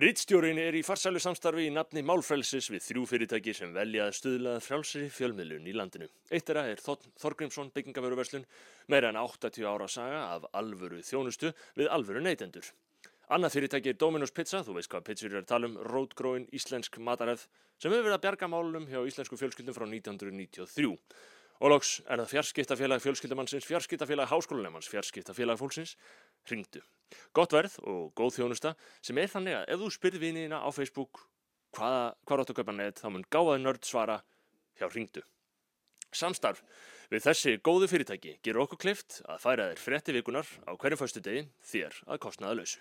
Rittstjórin er í farsælu samstarfi í nafni Málfrelsis við þrjú fyrirtæki sem velja að stuðla frjálsri fjölmiðlun í landinu. Eitt er Þorn Þorgrímsson byggingavöruverslun, meira en 80 ára saga af alvöru þjónustu við alvöru neytendur. Annað fyrirtæki er Dominos Pizza, þú veist hvað pizzur er að tala um, rótgróin íslensk mataræð sem hefur verið að bjarga málunum hjá íslensku fjölskyldum frá 1993. Og loks er það fjarskiptafélag fjölskyldamannsins, fjarskiptafélag háskólunemans, fjarskiptafélag fólksins, ringdu. Gott verð og góð þjónusta sem er þannig að ef þú spyrð viniðina á Facebook hvaða, hvað áttu köpa net, þá mun gáðaði nörd svara hjá ringdu. Samstarf við þessi góðu fyrirtæki gerur okkur klift að færa þér frétti vikunar á hverjum föstu degi þér að kostnaða lausu.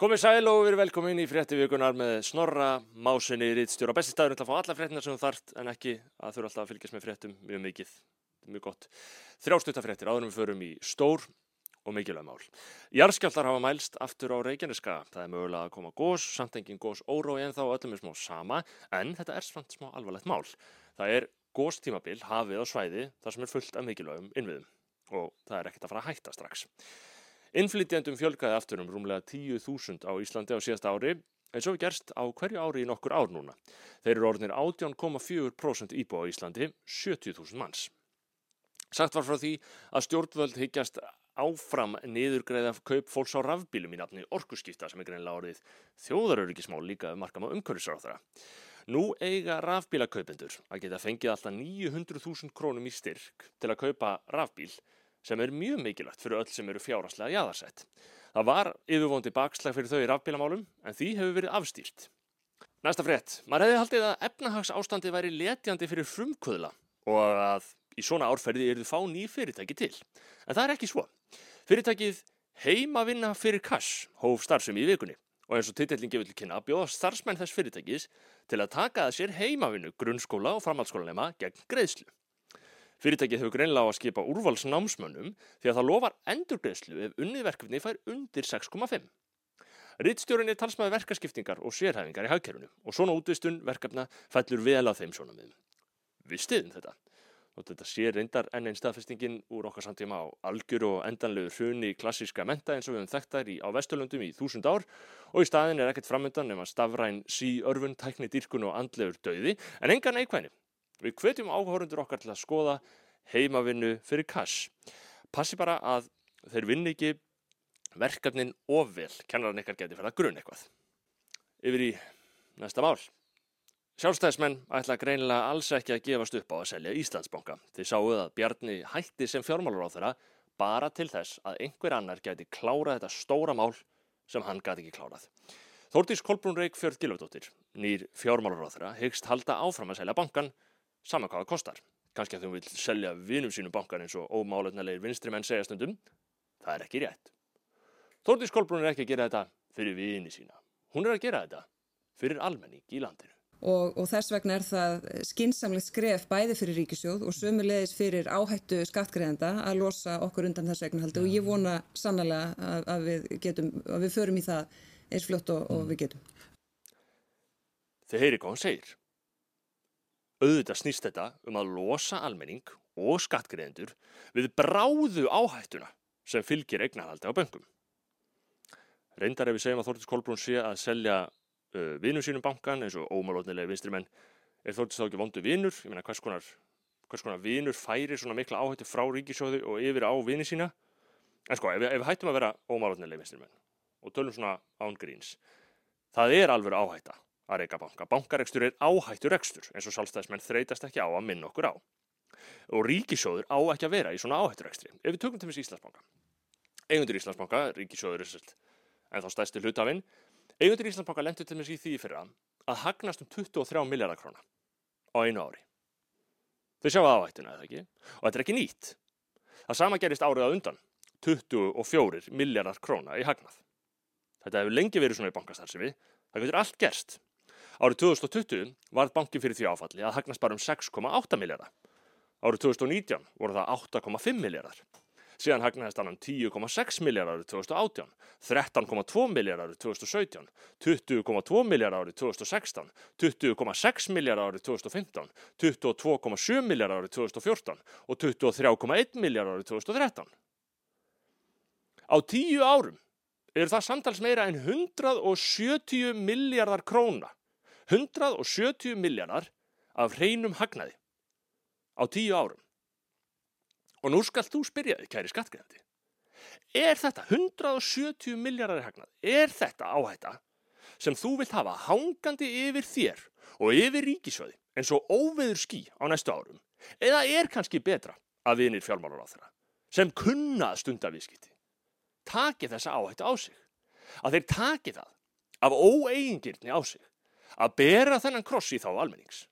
Komið sæl og verið velkomin í frétti vikunar með Snorra Másinni Rítstjóra. Besti staður er að fá alla fréttina sem þú þart en ekki að eru alltaf að fylgjast með fréttum mjög mikið. Mjög gott. Þrjástutafréttir áðurum við förum í stór og mikilvæg mál. Jarskjáltar hafa mælst aftur á Reykjaneska. Það er mögulega að koma gós, samt engin gós órói en þá öllum er smá sama en þetta er svont smá alvarlegt mál. Það er góstímabil hafið á svæði þar sem er fullt af mikilvægum innviðum og það er ekkert að fara að hætta strax. Innflytjandum fjölgaði aftur um rúmlega 10.000 á Íslandi á síðasta ári eins og gerst á hverju ári í nokkur ár núna. Þeir eru orðinir 18,4% íbúa á Íslandi, 70.000 manns. Sagt var frá því að stjórnvöld higgjast áfram niðurgreða kaup fólks á rafbílum í nafni orkuskipta sem er greinlega orðið þjóðaröryggismál líka markam á umhverfisráþara. Nú eiga rafbílakaupendur að geta fengið alltaf 900.000 krónum í styrk til að kaupa rafbíl sem er mjög mikilvægt fyrir öll sem eru fjáraslega jáðarsett. Það var yfirvóndi bakslag fyrir þau í rafbílamálum en því hefur verið afstýrt. Næsta frétt. Maður hefði haldið að efnahags ástandi væri letjandi fyrir frumkvöðla og að í svona árferði eru þau fá ný fyrirtæki til. En það er ekki svo. Fyrirtækið heimavinna fyrir kass hóf starfsum í vikunni og eins og titillin gefur til kynna bjóða starfsmenn þess fyrirtækis til að taka að sér heimavinnu grunnskóla og framhaldsskólanema gegn greiðslu. Fyrirtækið hefur greinlega á að skipa úrvalsnámsmönnum því að það lofar endurgreðslu ef unniðverkefni fær undir 6,5. Rittstjórin er talsmaði verkaskiptingar og sérhæfingar í hagkerfunu og svona útvistun verkefna fællur vel á þeim svona miðum. Við stiðum þetta. Og þetta sé reyndar enn einn staðfestingin úr okkar samtíma á algjör og endanlegu hruni klassíska menta eins og við höfum þekktar í, á Vesturlundum í þúsund ár og í staðin er ekkert framöndan nema stafræn sí örfun, tækni, dýrkun og andlegur döiði en engan neikvæni. Við hvetjum áhórundur okkar til að skoða heimavinnu fyrir kass. Passi bara að þeir vinni ekki verkefnin ofvel, kennarinn ykkar geti fyrir að grunn eitthvað. Yfir í næsta mál. Sjálfstæðismenn ætla greinilega alls ekki að gefast upp á að selja Íslandsbanka. Þeir sáuð að Bjarni hætti sem fjármálur á þeirra bara til þess að einhver annar geti klárað þetta stóra mál sem hann gati ekki klárað. Þórtís Kolbrún Reykj Fjörð Gilvardóttir, nýr fjármálur á þeirra, hyggst halda áfram að selja bankan sama hvað það kostar. Kanski að þú vil selja vinum sínu bankar eins og ómáletnilegir vinstri menn segja stundum. Það er ekki rétt. Þórtís Kolbrún er ekki að gera þetta fyrir vini sína. Hún er að gera þetta fyrir almenning í landinu. Og, og þess vegna er það skinsamlegt skref bæði fyrir ríkisjóð og sömulegis fyrir áhættu skattgreðenda að losa okkur undan þessu eignarhaldi og ég vona sannlega að, að, við getum, að við förum í það eins fljótt og, og við getum. Þið heyri hvað hún segir. Auðvitað snýst þetta um að losa almenning og skattgreðendur við bráðu áhættuna sem fylgir eignarhaldi á böngum. Reyndar ef við segjum að Þórtís Kolbrún sé að selja uh, vinum sínum bankan eins og ómalótnilega vinstri menn er Þórtís þá ekki vondu vinur? Ég meina hvers konar, hvers konar vinur færi svona mikla áhættu frá ríkisjóðu og yfir á vini sína? En sko, ef, ef við hættum að vera ómalótnilega vinstri menn og tölum svona ángríns, það er alveg áhætta að reyka banka. Bankarekstur er áhættur rekstur eins og sálstæðismenn þreytast ekki á að minna okkur á. Og ríkisjóður á ekki að vera í svona áhættur rekstri. Ef við tökum til þessi Íslandsbanka. Eigundur Íslandsbanka, ríkisjóður er svolítið en þá stæðstu hlutafinn. Eigundur Íslandsbanka lendur til þessi í því fyrra að hagnast um 23 miljardar króna. á einu ári. Þau sjáu áhættuna, eða ekki? Og þetta er ekki nýtt. Það sama gerist árið á undan, 24 miljardar króna í hagnað. Þetta hefur lengi verið svona í bankastarsifi, það getur allt gerst. Árið 2020 varð bankin fyrir því áfalli að hagnast bara um 6,8 miljardar. Árið 2019 voru það 8,5 miljardar. Síðan hagnaðist hann um 10,6 miljardar árið 2018, 13,2 miljardar árið 2017, 20,2 miljardar árið 2016, 20,6 miljardar árið 2015, 22,7 miljardar árið 2014 og 23,1 miljardar árið 2013. Á tíu árum eru það samtals meira en 170 miljardar króna. 170 miljardar af hreinum hagnaði á tíu árum. Og nú skal þú spyrja þig, kæri skattgreðandi. Er þetta 170 miljardar hagnað? Er þetta áhætta sem þú vilt hafa hangandi yfir þér og yfir ríkisöði eins og óveður skí á næstu árum? Eða er kannski betra að vinir fjármálar á þeirra sem kunna stundavískiti? Taki þessa áhættu á sig. Að þeir taki það af óeigingirni á sig. Að bera þennan kross í þá almennings.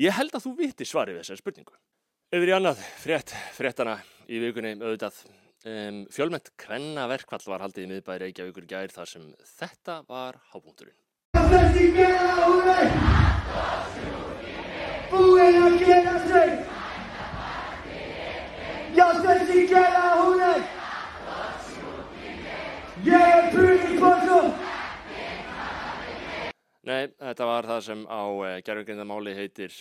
Ég held að þú viti svarið við þessari spurningu. Yfir í annað, frétt, fréttana í vikunni auðvitað. Um, fjölmett kvenna verkvall var haldið í miðbæri Reykjavíkur gær þar sem þetta var hábúndurinn. Búinn að gera sig Jag ska sikra húnir Ég er búinn í kvöldsum Nei, þetta var það sem á uh, gerðugrindamáli heitir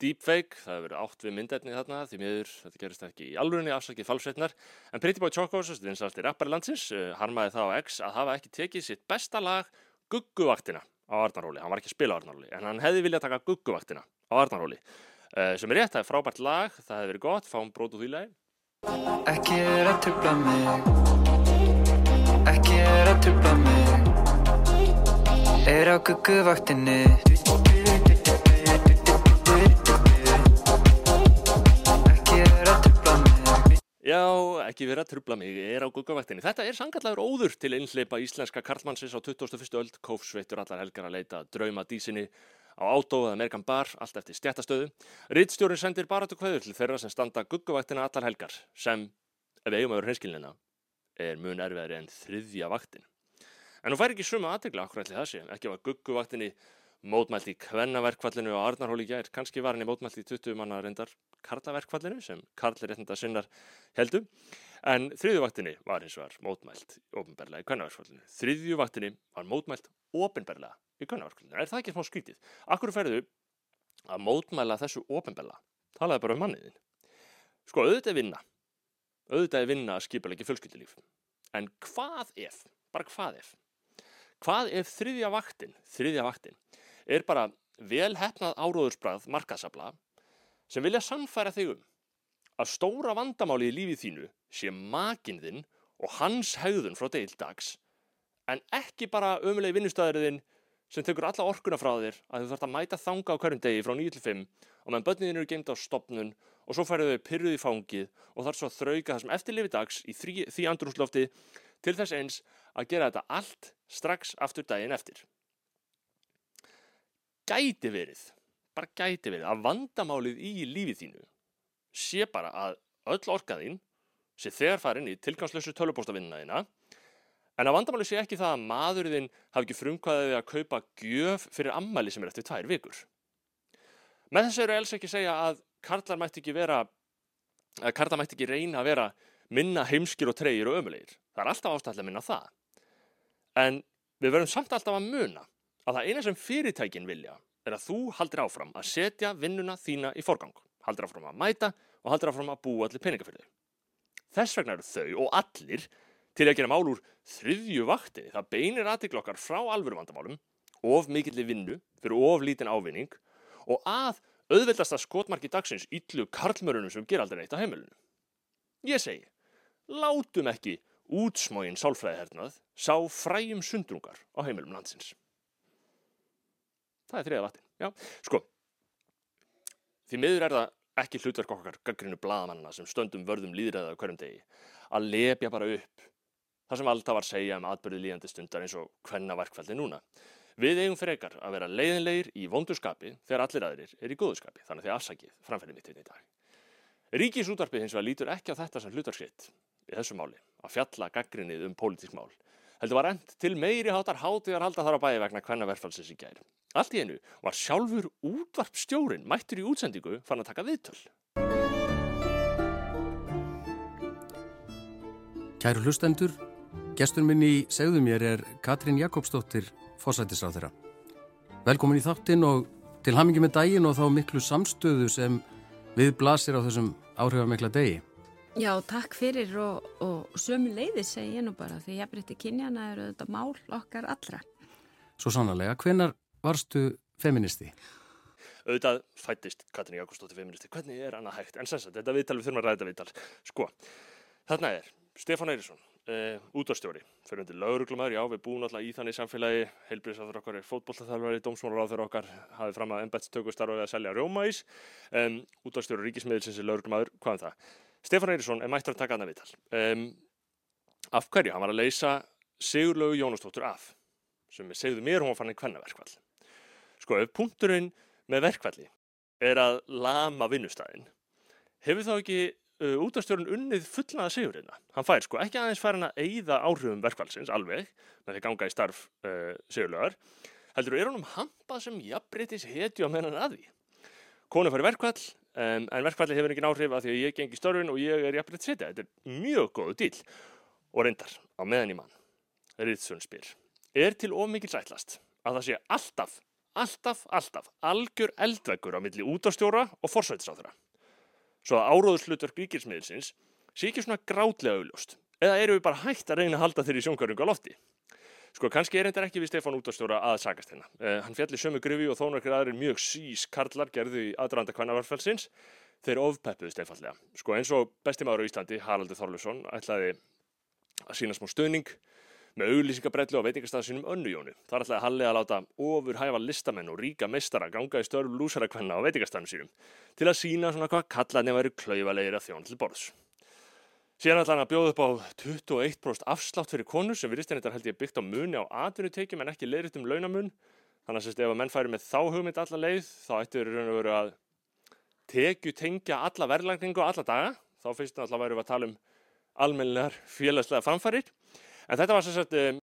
deepfake, það hefur verið átt við myndetni þarna, því miður, þetta gerist ekki í alvörunni afsakið falsveitnar, en Pretty Boy Chocos, vinsarsti rappari landsins, uh, harmaði það á X að hafa ekki tekið sitt besta lag Gugguvaktina á Arnaróli, hann var ekki að spila á Arnaróli, en hann hefði viljað taka Gugguvaktina á Arnaróli, uh, sem er rétt, það er frábært lag, það hefði verið gott, fáum brót úr því lagi. Ekki er að trubla mig. Ekki er að trubla mig Er á gugguvaktinni Ekki er að trubla mig Já, ekki verið að trubla mig, er á Gugguvaktinni. Þetta er sangallagur óður til einhleipa íslenska karlmannsins á 21. öld, kófsveitur allar helgar að leita drauma dísinni á átó eða Amerikan bar, allt eftir stjættastöðu. Rittstjórin sendir baratu kveður til þeirra sem standa Gugguvaktina allar helgar, sem, ef eigum að vera hreinskilinna, er mun erfiðari en þriðja vaktin. En hún fær ekki suma aðtegla akkur allir það sé, ekki var Gugguvaktinni mótmælt í kvennaverkfallinu á Arnarhóli gær, kannski var henni mótmælt í 20 manna reyndar karlaverkfallinu sem karlir réttinda sinnar heldu, en þriðjuvaktinni var hins vegar mótmælt ofinberlega í kvennaverkfallinu. Þriðjuvaktinni var mótmælt ofinberlega í kvennaverkfallinu. Er það ekki smá skrítið? Akkur ferðu að mótmæla þessu ofinberlega? Talaði bara um manniðin. Sko, auðvitað er vinna. Auðvitað er vinna að skipa ekki fjölskyldulíf. En hvað ef, bara hvað ef, hvað ef þriðja vaktin, þriðja vaktin, er bara vel hefnað áróðursbrað markasabla sem vilja sannfæra þig um að stóra vandamáli í lífið þínu sé makinn þinn og hans hegðun frá degil dags en ekki bara ömulegi vinnustæðurinn sem tekur alla orkuna frá þér að þú þarfst að mæta þanga á hverjum degi frá 9 til 5 og meðan börnin eru geimt á stopnun og svo færðu þau pyrruð í fangið og þarf svo að þrauka það sem eftir lifi dags í því andrúslofti til þess eins að gera þetta allt strax aftur daginn eftir gæti verið, bara gæti verið að vandamálið í lífið þínu sé bara að öll orkaðinn sé þegar farin í tilgangslösu tölupóstavinnina þína en að vandamálið sé ekki það að maðurinn hafi ekki frumkvæðið að kaupa gjöf fyrir ammæli sem er eftir tvær vikur. Með þessu eru els ekki segja að karlar mætti ekki vera, að karlar mætti ekki reyna að vera minna heimskir og treyir og ömulegir. Það er alltaf ástæðilega minna það. En við verðum samt alltaf að muna að það eina sem fyrirtækin vilja er að þú haldir áfram að setja vinnuna þína í forgang, haldir áfram að mæta og haldir áfram að búa allir peninga fyrir þau. Þess vegna eru þau og allir til að gera mál úr þriðju vaktinni. Það beinir aðtikla okkar frá alvöru vandamálum, of mikilli vinnu fyrir of lítinn ávinning og að auðveldasta skotmarki dagsins yllu karlmörunum sem ger aldrei neitt á heimilinu. Ég segi, látum ekki útsmógin sálfræðihernað sá fræjum sundrungar á heimilum landsins. Það er þriða vaktin. Já, sko, því miður er það ekki hlutverk okkar gaggrinu blaðamannina sem stöndum vörðum líðræða á hverjum degi að lepja bara upp það sem alltaf var að segja um atbyrði líðandi stundar eins og hvenna verkfældi núna. Við eigum frekar að vera leiðinlegir í vondurskapi þegar allir aðrir er í góðuskapi, þannig að þið afsakið framfærið mitt hérna í dag. Ríkisútarpið hins vegar lítur ekki á þetta sem hlutarskitt í þessu máli, að fjalla gaggrinnið um pólitísk mál. Heldur var endt til meiri hátar hátíðar halda þar á bæi vegna hvenna verðfalsins í gæri. Allt í einu var sjálfur útvarpstjórin mættur í útsendingu fann að taka viðtöl. Kæru hlustendur, gestur minn í segðu mér er Katrín Jakobsdóttir, fósættisráð þeirra. Velkomin í þáttinn og til hamingi með daginn og þá miklu samstöðu sem við blasir á þessum áhrifamikla degi. Já, takk fyrir og, og sömu leiði segi ég nú bara því ég breytti kynjana eru þetta mál okkar allra. Svo sannlega, hvenar varstu feministi? Auðvitað fættist Katrín Jakobsdóttir feministi. Hvernig er annað hægt? En sem sagt, þetta viðtal við þurfum að ræða þetta viðtal. Sko, þarna er Stefán Eirísson, uh, útvarstjóri, fyrir undir lauruglumæður, já, við búum alltaf í þannig samfélagi, heilbríðsáður okkar er fótbollþjálfari, dómsmálaráður okkar hafið fram að embætstökustarfið að selja rjómaís, um, útvarstjóri ríkismiðilsins er lauruglumæður, hvað er það? Stefán Eirísson er mættur að taka annað viðtal. Um, af hverju? Hann var að leysa Sigurlaugu Jónastóttur af, sem við segðum mér hún var fann í kvennaverkvall. Sko, ef punkturinn með verkvalli er að lama vinnustæðin, hefur þá ekki uh, útastjórun unnið fullnaða sigurina. Hann fær sko ekki aðeins fær hann að eigða áhrifum verkvælsins alveg með því ganga í starf uh, sigurlögar. Heldur er hann um hampað sem jafnbreytis hetju á meðan að því. Konu fær verkvall um, en verkvalli hefur engin áhrif að því að ég gengi störfin og ég er jafnbreytis hetja. Þetta er mjög góðu dýl og reyndar á meðan í mann. Ríðsson spyr. Er til ómikið sætlast að það sé alltaf, alltaf, alltaf algjör eldveggur á milli útastjóra og forsvætisáþra? svo að áróðurslutur ríkismiðilsins sé ekki svona grátlega auðljóst. Eða eru við bara hægt að reyna að halda þeirri sjóngarunga lofti? Sko, kannski er þetta ekki við Stefán Útastjóra að sagast hérna. Uh, hann fjalli sömu grufi og þónarkir aðrir mjög sís karlar gerðu í aðranda kvannavarfælsins. Þeir ofpeppuðu Stefallega. Sko, eins og bestimáður á Íslandi, Haraldur Þorlusson, ætlaði að sína smá stöðning með auglýsingabrellu á veitingastæðu sínum önnujónu. Er alltaf Halli að láta ofur hæfa listamenn og ríka meistara ganga í störf lúsarakvenna á veitingastæðum sínum til að sína svona hvað kallarni væri klauvalegir að þjón til borðs. Síðan ætla hann að bjóða upp á 21% afslátt fyrir konur sem virðistennindar held ég byggt á muni á atvinnutekjum en ekki leiðritt um launamun. Þannig að sérst ef að menn færi með þá hugmynd alla leið þá ættu við raun og veru að tekju tengja alla verðlagningu alla daga. Þá finnst það alltaf að væri að tala um almennilegar félagslega framfærir. En þetta var, sagt, um,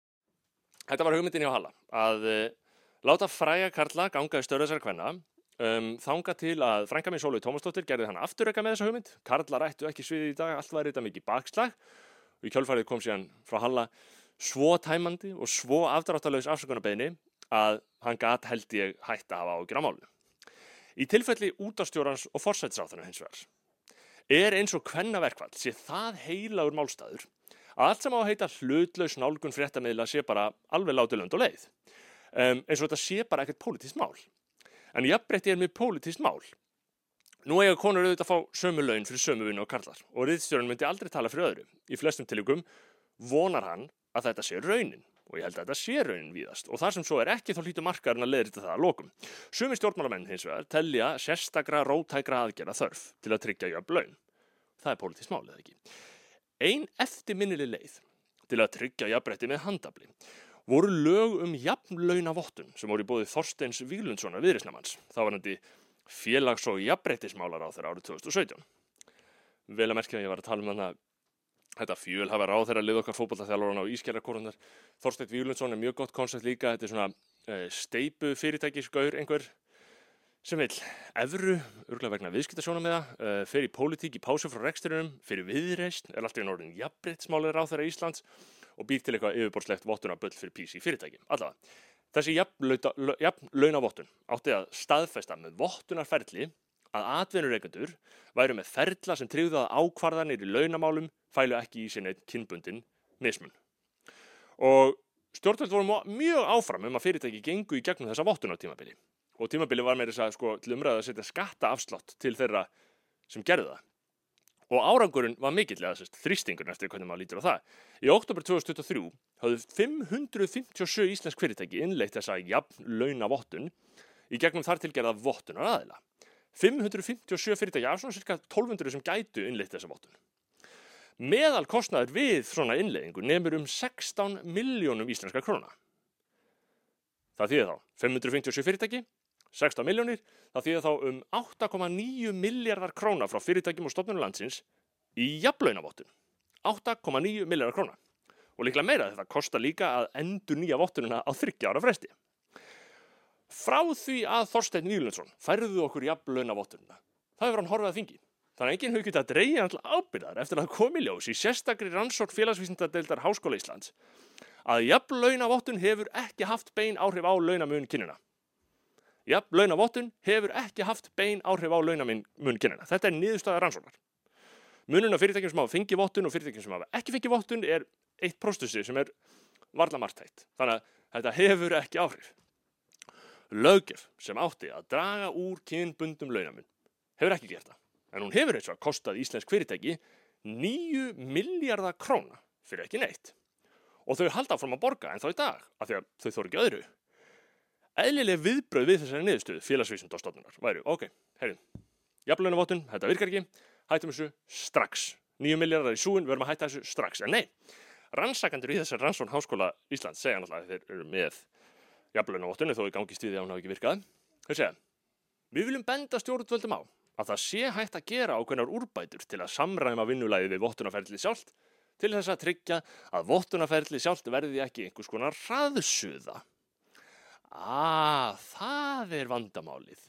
þetta var hugmyndin hjá Halla, að uh, láta fræja Karla ganga í störðasar hvenna, um, þanga til að frænka minn Sólvið Tómasdóttir gerði hann afturrega með þessa hugmynd. Karla rættu ekki sviðið í dag, allt var þetta mikið bakslag og í kjölfarið kom síðan frá Halla svo tæmandi og svo afdráttalauðs afsökunarbeginni að hann gat held ég hætti að hafa ágjur á málunum. Í tilfelli útastjórans og forsætsáþunum hins vegar er eins og kvennaverkvall sé það heilagur málstæður að allt sem á að heita hlutlaus nálgun fréttamiðla sé bara alveg látið lönd og leið. Um, eins og þetta sé bara ekkert pólitískt mál. En jafnbreytti er mjög pólitískt mál. Nú eiga konur auðvitað að fá sömu laun fyrir sömu vinnu og karlar og riðstjórun myndi aldrei tala fyrir öðru. Í flestum tilíkum vonar hann að þetta sé raunin og ég held að þetta sé raunin víðast og þar sem svo er ekki þá hlýtu markarinn að leðrita það að lokum. Sumi stjórnmálamenn hins vegar telja sérstakra rótækra aðgerða þörf til að tryggja jöfn laun. Það er pólitískt mál eða ekki. Ein eftirminnileg leið til að tryggja jafnbretti með handabli voru lög um jafnlaunavottun sem voru í bóði Þorsteins Víglundssonar viðrisnamanns. Það var nætti félags- og jafnbrettismálar á þeirra árið 2017. Vel að merkja að ég var að tala um þannig að þetta fjöl hafa ráð þeirra lið okkar fókbaltaþjálfurinn á Ískerrakorundar. Þorstein Víglundsson er mjög gott koncept líka. Þetta er svona uh, steipu fyrirtækisgaur einhver sem vil evru, örgulega vegna viðskiptasjónum með það, uh, fer í pólitík í pásu frá reksturinnum, fyrir viðreist, er alltaf í norðin jafnbrettsmálir á þeirra Íslands og býr til eitthvað yfirborslegt vottunarbull fyrir PC fyrirtæki. Allavega, þessi jafnlaunavottun átti að staðfesta með vottunarferli að atvinnureikendur væru með ferla sem tryggðu að ákvarðanir í launamálum fælu ekki í sinni kynbundin mismun. Og stjórnvöld voru mjög áfram um að fyrirtæki gengu í gegnum þessa vottunartímabili og tímabili var með þess að sko til umræða að setja skattaafslátt til þeirra sem gerðu það. Og árangurinn var mikillega þessast þrýstingurinn eftir hvernig maður lítur á það. Í oktober 2023 hafðu 557 íslensk fyrirtæki innleitt þessa jafn launavottun í gegnum þar tilgerða vottunar aðila. 557 fyrirtæki af svona cirka 1200 sem gætu innleitt þessa vottun. Meðal kostnaður við svona innleiðingu nefnur um 16 miljónum íslenska króna. Það þýðir þá 557 fyrirtæki, 16 miljónir, það þýðir þá um 8,9 miljardar króna frá fyrirtækjum og stofnunum landsins í jafnlaunavottun. 8,9 miljardar króna. Og líklega meira þetta kostar líka að endur nýja vottununa á 30 ára fresti. Frá því að Þorstein Nýlundsson færðu okkur jafnlaunavottununa, það hefur hann horfið að þingi. Þannig að enginn getað að dreyja til ábyrðar eftir að komi ljós í sérstakri rannsókn félagsvísindadeildar Háskóla Íslands að jafnlaunavottun hefur ekki haft bein áhrif á launamun kynina. Jafnlaunavottun hefur ekki haft bein áhrif á launamun kynina. Þetta er niðurstaða rannsóknar. Munun af fyrirtækjum sem hafa fengið vottun og fyrirtækjum sem hafa ekki fengið vottun er eitt próstussi sem er varla margtækt. Þannig að þetta hefur ekki áhrif. Lögjöf sem átti að draga úr kynbundum launamun hefur ekki gert það. En hún hefur eins og að kostað íslensk fyrirtæki 9 miljardar króna fyrir ekki neitt. Og þau halda fram að borga en þá í dag, af því að þau þóru ekki öðru. Eðlileg viðbröð við þessari niðurstöðu félagsvísundastofnunar væru, ok, heyrðin, jafnlaunavottun, þetta virkar ekki, hættum þessu strax. 9 miljardar í súin, við verðum að hætta þessu strax. En nei, rannsakandur í þessari rannsón Háskóla Íslands segja náttúrulega að þeir eru með jafnlaunavottunni þó í gangi stíði að hún hafi ekki virkað. Þau segja, við viljum benda stjórnvöldum á að það sé hægt að gera ákveðnar úrbætur til að samræma vinnulæði við vottunarferðli sjálft til þess að tryggja að vottunarferðli sjálft verði ekki einhvers konar hraðsuða. Ah, það er vandamálið.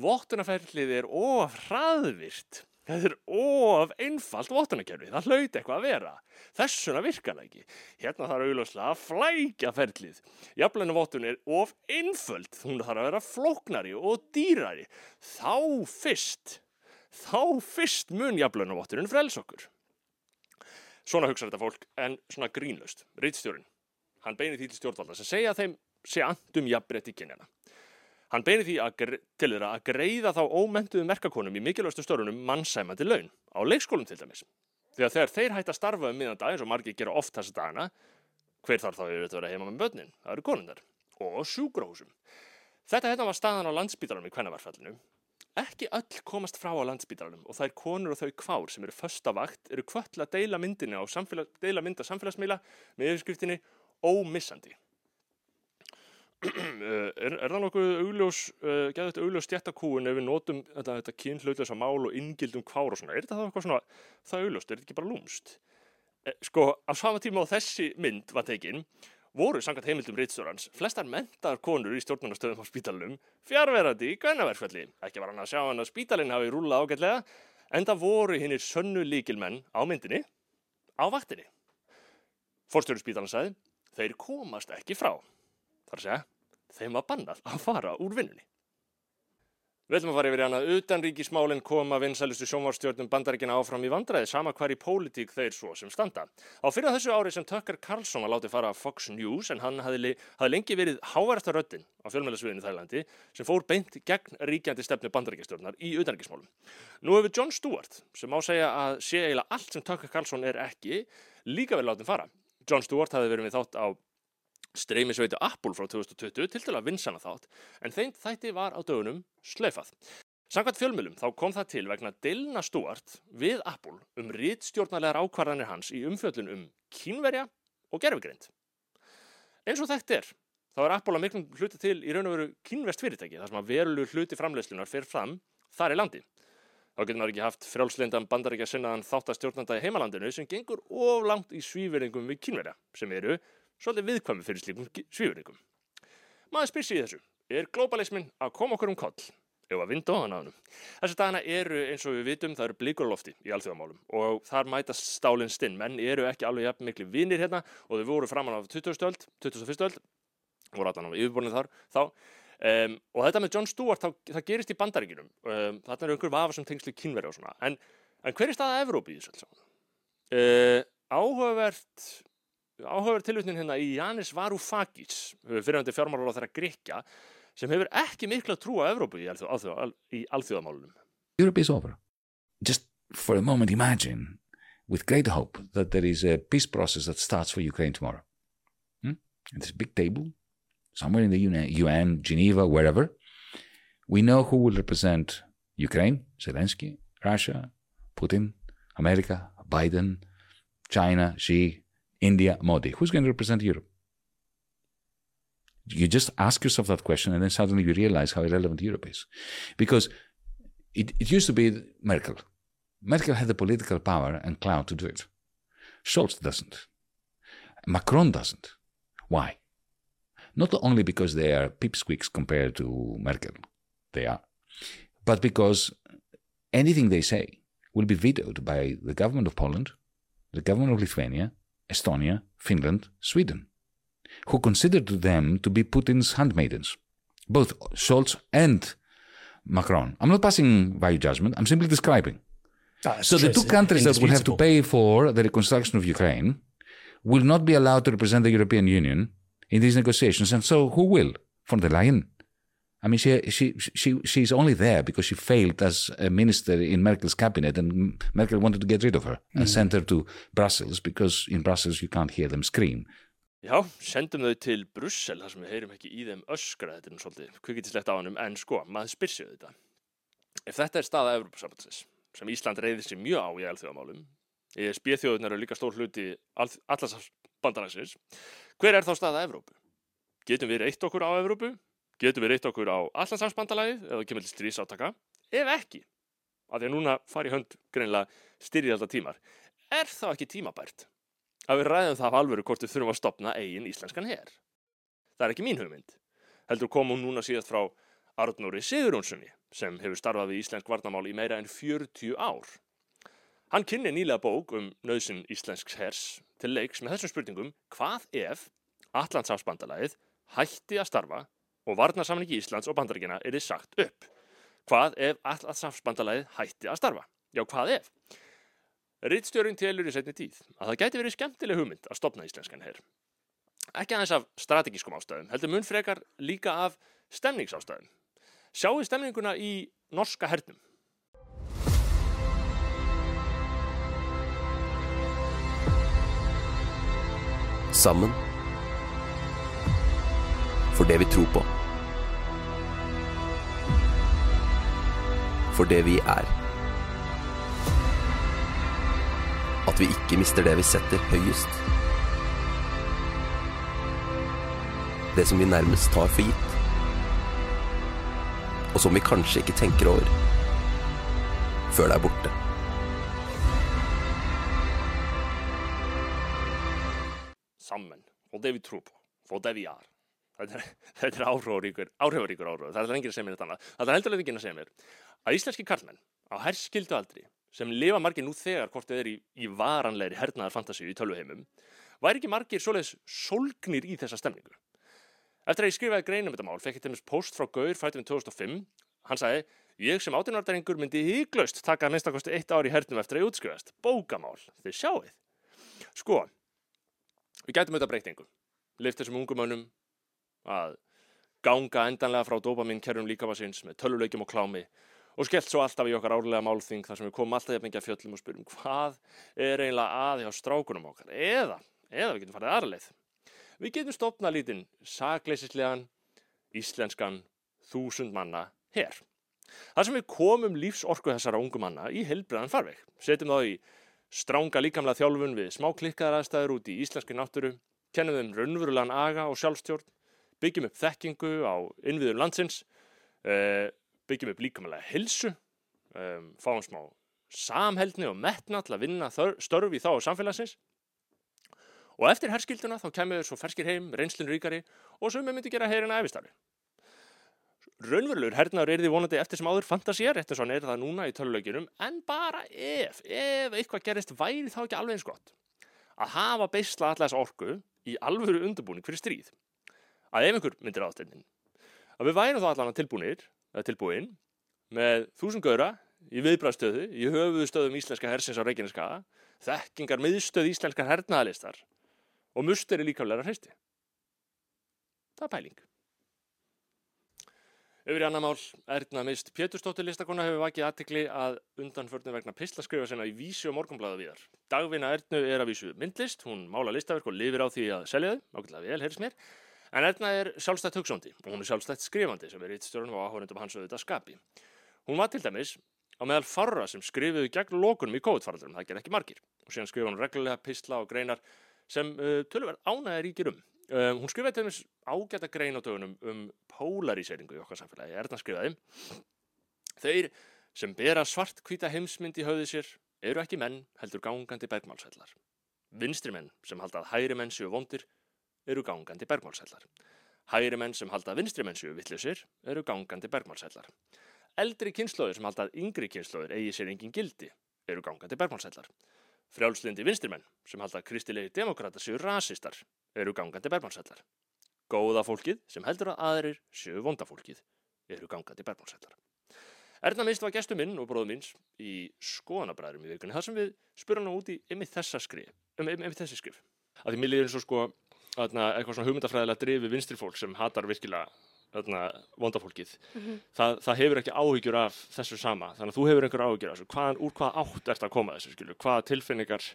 Vottunarferðlið er of hraðvirt. Það er of einfalt vottunarkerfi. Það hlaut eitthvað að vera. Þessuna virkar það ekki. Hérna þarf auðvitað að flækja ferlið. Jafnlega vottun er of einföld. Hún þarf að vera flóknari og dýrari. Þá fyrst, þá fyrst mun jafnlega vottunin frels okkur. Svona hugsa þetta fólk en svona grínlust. Rittstjórin, hann beinir því til stjórnvalda sem segja þeim sé andum jafnbreytti kynjana. Hann beinir því að, til þeirra að greiða þá ómentuðu merkakonum í mikilvægstu störunum mannsæmandi laun, á leikskólum til dæmis. Þegar þegar þeir hætta að starfa um miðan dag, eins og margir gera oft þessa dagana, hver þarf þá yfir þetta að vera heima með börnin? Það eru konundar. Og sjúgróhúsum. Þetta hérna var staðan á landsbítalanum í kvennavarfallinu. Ekki öll komast frá á landsbítalanum og þær konur og þau kvár sem eru förstavakt eru kvöll að deila deila mynda samfélagsmiðla með yfirskriftinni ómissandi. Er, er það nokkuð augljós, uh, getur þetta augljós stjættakúin ef við notum þetta, þetta kynhlautlösa mál og inngildum kvár og svona, er þetta þá eitthvað svona það augljóst, er þetta ekki bara lúmst? Eh, sko, á sama tíma á þessi mynd var tekin, voru sangat heimildum Ritstjórans, flestar mentaðar konur í stjórnarnastöðum á spítalunum, fjárverandi í gænaverðsfelli, ekki var hann að sjá hann að spítalinn hafi rúlað ágætlega, en það voru hinnir sönnu líkilmenn á myndinni, á vaktinni. Forstjóru spítalinn sagði, þeir komast ekki frá þar að segja, þeim var bannað að fara úr vinnunni. Við ætlum að fara yfir hana utanríkismálinn koma vinsælustu sjónvarstjórnum bandaríkina áfram í vandræði sama hvar í pólitík þeir svo sem standa. Á fyrir þessu ári sem Tucker Carlson var látið fara Fox News en hann hafði, hafði lengi verið háverðasta röttin á fjölmjölasviðinu Þælandi sem fór beint gegn ríkjandi stefnu bandaríkistjórnar í utanríkismálum. Nú hefur John Stewart sem á segja að sé eiginlega allt sem Tucker Carlson er ekki líka vel látið fara. John Stewart hafði verið við þátt á streymisveitu Apple frá 2020 til til að vinsana þátt en þeim þætti var á dögunum sleifað. Samkvæmt fjölmjölum þá kom það til vegna Dilna Stuart við Apple um rítstjórnarlegar ákvarðanir hans í umfjöldun um kínverja og gerfugrind. Eins og þekkt er, þá er Apple að miklum hluti til í raun og veru kínvest fyrirtæki þar sem að verulur hluti framlegslunar fyrir fram þar í landi. Þá getur maður ekki haft frjálslindan bandaríkja sinnaðan þáttastjórnanda í heimalandinu sem gengur of langt í svíverðingum við kínverja sem eru svolítið viðkvæmi fyrir slíkum svífuringum. Maður spyr sér þessu, er globalismin að koma okkur um koll? Ef að vinda á hann á hann. Þessi dagana eru, eins og við vitum, það eru blíkur lofti í alþjóðamálum og þar mætast stálinn stinn. Menn eru ekki alveg jafn miklu vinir hérna og þau voru framann á 20. öld, 21. öld, voru alltaf á yfirborðinu þar, þá. Um, og þetta með John Stewart, það, það gerist í bandaríkinum. Um, þarna eru einhver vafa sem tengslu kynveri og svona. En, en hver er staða Evrópi í þessu alls? Uh, áhugavert áhugaverð tilvitnin hérna í Janis Varoufakis fyrirhandi fjármálar á þeirra Grekja sem hefur ekki mikla trú á Evrópu í, alþjóð, í alþjóðamálunum. Europe is over just for a moment imagine with great hope that there is a peace process that starts for Ukraine tomorrow. Hmm? and there's a big table somewhere in the UN, Geneva, wherever we know who will represent Ukraine, Zelensky, Russia, Putin, America, Biden, China, Xi India, Modi. Who's going to represent Europe? You just ask yourself that question, and then suddenly you realize how irrelevant Europe is. Because it, it used to be Merkel. Merkel had the political power and clout to do it. Scholz doesn't. Macron doesn't. Why? Not only because they are pipsqueaks compared to Merkel, they are, but because anything they say will be vetoed by the government of Poland, the government of Lithuania, Estonia, Finland, Sweden, who considered them to be Putin's handmaidens, both Scholz and Macron. I'm not passing value judgment, I'm simply describing. Ah, So the two countries that will have to pay for the reconstruction of Ukraine will not be allowed to represent the European Union in these negotiations. And so who will? Von der Leyen. I mean, she, she, she, she's only there because she failed as a minister in Merkel's cabinet and Merkel wanted to get rid of her and sent her to Brussels because in Brussels you can't hear them scream. Já, sendum þau til Brussel þar sem við heyrum ekki í þeim öskra þetta er nú svolítið kvikitilegt á hannum en sko, maður spyr sig þetta ef þetta er staða Evropasambandsins sem Ísland reyðir sér mjög á í alþjóðamálum ESB þjóðunar eru líka stór hluti allarsbandalagsins hver er þá staða Evrópu? Getum við reytt okkur á Evrópu? Getum við reytt okkur á allarsafsbandalagið eða kemur til strísátaka? Ef ekki, að því að núna fari hönd greinlega styrjalda tímar er þá ekki tímabært að við ræðum það af alvöru hvort við þurfum að stopna eigin íslenskan her. Það er ekki mín hugmynd. Heldur kom hún núna síðast frá Arnóri Sigurjónssoni sem hefur starfað við íslensk varnamál í meira en 40 ár. Hann kynni nýlega bók um nöðsyn íslensks hers til leiks með þessum spurningum hvað ef Allandsafsbandalagið hætti að starfa og varnarsamningi Íslands og bandaríkina er þið sagt upp. Hvað ef Allandsafsbandalagið hætti að starfa? Já, hvað ef? Rittstjórun telur í setni tíð að það gæti verið skemmtileg hugmynd að stopna íslenskan her. Ekki aðeins af strategískum ástæðum, heldur mun frekar líka af stemningsástæðum. Sjáu stemninguna í norska hernum. Sammen. For det vi tror på. For det vi er. At vi ikke mister det vi setter høyest. Det som vi nærmest tar for gitt. Og som vi kanskje ikke tenker over før det er borte. Sammen. Og det vi tror på. For det vi er. Þetta er, áhrifaríkur, áhrifaríkur áhrif. Það er lengri að segja mér þetta annað. Það er heldur ekki að segja mér að íslenski karlmenn á herskildu aldri sem lifa margir nú þegar hvort þið er í, í varanlegri hernaðar fantasíu í tölvuheimum væri ekki margir svoleiðis sólgnir í þessa stemningu. Eftir að ég skrifaði greinum þetta mál fekk ég til dæmis post frá Gaur fættum 2005. Hann sagði, ég sem átjánardarengur myndi híklaust taka að minnstakosti eitt ár í hernum eftir að ég útskrifast. Bókamál, þið sjáið. Sko, við gætum auðvitað breytingu. Lift þessum ungum mönnum að ganga endanlega frá dopamin kerrum líkavarsins með töluleikjum og klámi og skellt svo alltaf í okkar árlega málþing þar sem við komum alltaf jafn mikið að fjöllum og spyrjum hvað er eiginlega að hjá strákunum okkar eða, eða við getum farið aðra leið. Við getum stopnað lítinn sakleisislegan íslenskan þúsund manna her. Þar sem við komum lífsorku þessara ungu manna í heilbreðan farveg. Setjum þá í stránga líkamlega þjálfun við smá klikkaðar aðstæður út í íslenski náttúru, kennum þeim raunverulegan aga og sjálfstjórn, byggjum upp þekkingu á innviðum landsins, eh, byggjum upp líkamlega hilsu, um, fáum smá samheldni og metna til að vinna störf í þá samfélagsins og eftir herskilduna þá kemur svo ferskir heim, reynslun ríkari og við myndi gera heyrina æfistarfi. Raunverulegur hernaður er því vonandi eftir sem áður fantasía, rétt eins og hann er það núna í töluleikinum, en bara ef, ef eitthvað gerist væri þá ekki alveg eins gott að hafa beisla allas orku í alvöru undirbúning fyrir stríð. Að ef einhver myndir ástændin, að við værum þá allan tilbúinir, tilbúin, með þúsund gauðra í viðbræðstöðu, í höfuðu stöðum íslenska hersins á Reykjaneskaða, þekkingar miðstöð íslenskar hernaðalistar og musteri líkaflega hreisti. Það er pæling. Í annar mál, Erna Mist Pétursdóttir listakona hefur vakið aðtikli að undanförnum vegna pislaskrifa sinna í vísi og morgunblæða viðar. Dagvinna Ernu er að vísu myndlist, hún mála listaverk og lifir á því að selja þau, ákveðlega vel, heyrðis mér. En Erna er sjálfstætt hugsándi og hún er sjálfstætt skrifandi sem er rittstjórn og áhörundum hans auðvitað skapi. Hún var til dæmis á meðal farra sem skrifuðu gegn lókunum í COVID-faraldurum, það ger ekki margir. Og síðan skrifa hún reglulega pisla og greinar sem uh, tölverð ánægir ríkir um. Um, hún skrifaði til dæmis ágæta grein á dögunum um polaríseringu í okkar samfélagi. Erna skrifaði Þeir sem bera svart hvita heimsmynd í höfði sér eru ekki menn heldur gangandi bergmálsællar. Vinstri menn sem halda að hægri menn séu vondir eru gangandi bergmálsællar. Hægri menn sem halda vinstri menn séu vittlisir eru gangandi bergmálsællar. Eldri kynnslóðir sem halda yngri kynnslóðir eigi sér engin gildi eru gangandi bergmálsællar. Frjálslindi vinstri menn sem halda kristilegi demokrata séu rasistar eru gangandi bergmálsællar. Góða fólkið sem heldur að aðrir séu vonda fólkið eru gangandi bergmálsællar. Erna minnst var gestur minn og bróður minns í skoðanabræðurum í vikunni þar sem við spurðum hana út í skrif, um, þessi skrif. Að því mér líður eins og sko atna, eitthvað svona hugmyndafræðilega drifi vinstri fólk sem hatar virkilega vondafólkið. það, það hefur ekki áhyggjur af þessu sama. Þannig að þú hefur einhver áhyggjur af þessu. Hvaðan, úr hvaða átt ert að koma þessu, skilju? Hvaða tilfinningar,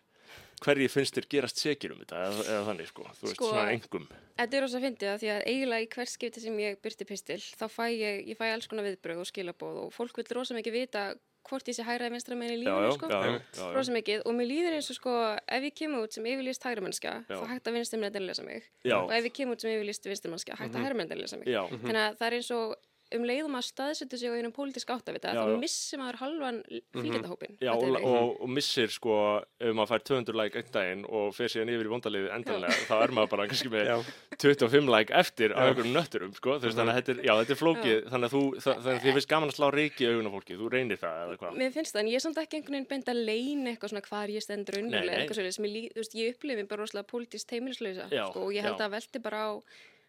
hverji finnst þér gerast sekir um þetta eða, eða þannig, sko? Þú veist, Sko, svona engum. Þetta er fyndið að því að eiginlega í hvert skipti sem ég byrti pistil þá fæ ég, ég fæ alls konar viðbröð og skilabóð og fólk vil rosa mikið vita hvort ég sé hægra eða vinstra meginn í lífinu sko. rosa mikið. Og mér líður eins og sko ef ég kemur út sem yfirlýst hægra mennska þá hægt að vinstra að lesa mig. Já. og ef ég kemur út sem yfirlýst vinstra mennska hægt að hægra meginn að lesa mig. Þannig að það er eins og um leiðum að staðsetja sig á einum pólitísk áttavita Já, þá já. missi maður halvan fylgjandahópin Já, og, og, og missir sko ef maður fær 200 like einn daginn og fer síðan yfir í vondaliði endanlega þá er maður bara kannski með 25 like eftir á einhverjum nötturum sko, veist, þannig að þetta er, já, þetta er flókið þannig að þú, það, þannig að þið finnst gaman að slá reiki í augun á fólki, þú reynir það eða hvað? Mér finnst það, en ég er samt ekki einhvern veginn beint að leina eitthvað svona hvar ég stendur unnulega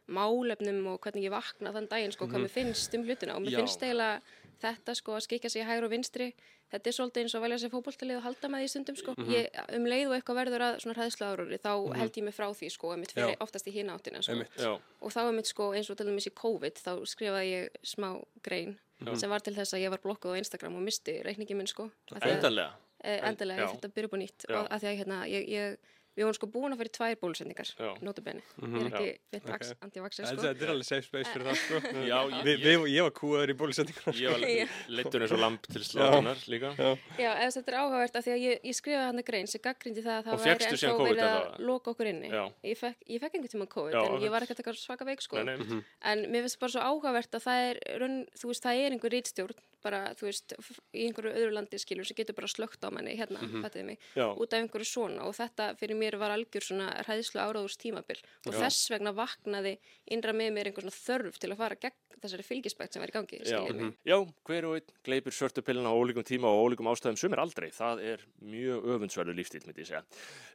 að málefnum og hvernig ég vakna þann daginn sko, hvað mér finnst um hlutina og mér Mhm. Já. finnst eiginlega þetta sko að skikja sig í hægri og vinstri þetta er svolítið eins og að velja sér fótboltalið og halda með því stundum sko. Mhm. ég, um leið og eitthvað verður að svona hræðslu áruri þá held ég mig frá því sko, einmitt fyrir oftast í hina áttina sko. Og þá einmitt sko eins og til dæmis í COVID þá skrifaði ég smá grein sem var til þess að ég var blokkuð á Instagram og misti reikningi minn sko að- endanlega Eh, endilega, Já. ég þetta byrja upp á nýtt og að því að hérna, ég, ég, við vorum sko búin að fara í tvær bólusendingar, Já. notabene ég er ekki beint vax, Ok. anti-vaxxer Þetta sko. þetta er alveg safe space fyrir það sko. Já, ég- Vi, við, ég var kúaður í bólusendingar Ég var Já. leittur eins og lamp til slátunar líka Já, ef þetta er áhugavert að því að ég, ég skrifaði hann að grein sem gaggrindi það að það væri ennþá verið að eða? loka okkur inni Já. ég fekk, ég fekk einhvern tíma COVID Já, en ég var ekkert eitthvað svaka veik sko Nei, nei. en mér finnst bara svo áhugavert að það er raun, þú veist, það er einhver rítstjórn bara, þú veist, í einhverju öðru landi skilur sem getur bara slögt á manni hérna, mm Já. út af einhverju svona og þetta fyrir mér var algjör svona hræðslu áráðurs tímabil og Já. þess vegna vaknaði innra með mér einhver svona þörf til að fara gegn þessari fylgispekt sem var í gangi, Já, skiljið mig já, hver og einn gleipir svörtu pillina á ólíkum tíma og ólíkum ástæðum sumir aldrei. Það er mjög öfundsverður lífstíl, myndi ég segja.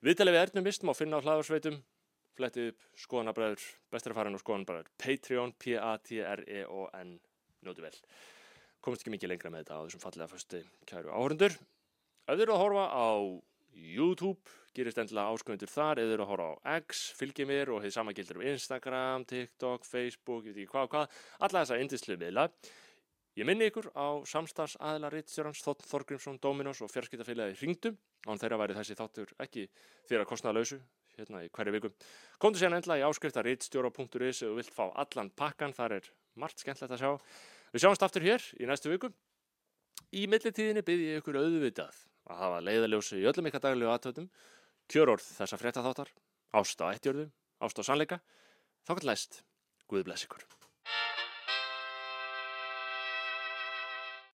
Viðtalið við Ernum Vist má finna á hlaðarsveitum, flettið upp skoðanabræður, bestar farin og skoðanabræður, Patreon, P-A-T-R-E-O-N, njótu vel. Komist ekki mikið lengra með þetta á þessum fallega fösti kæru áhörundur. Ef þið eru að horfa á YouTube, gerist endilega ásköfundur þar, ef þið eru að horfa á X, fylgjið mér og hefði sama gildur um Instagram, TikTok, Facebook, ég veit ekki hvað og hvað, alla þessa indislu miðla. Ég minni ykkur á samstags aðila Ritstjórans, Þótt Þorgrímsson, Dominos og fjarskiptafélagi Hringdu. Án þeirra væri þessi þáttur ekki þeirra kostnaða lausu, hérna í hverju viku. Komdu síðan endla í áskrifta ritstjóra.is þú vilt fá allan pakkan, þar er margt skemmtilegt að sjá. Við sjáumst aftur hér í næstu viku. Í millitíðinni byrði ég ykkur auðvitað að hafa leiðaljósi í öllum ykkar daglegu aðtöðum, kjörorð þessa fréttaþáttar, ást á ættjörðu, ást á sannleika, þá kann læst, Guð bless ykkur.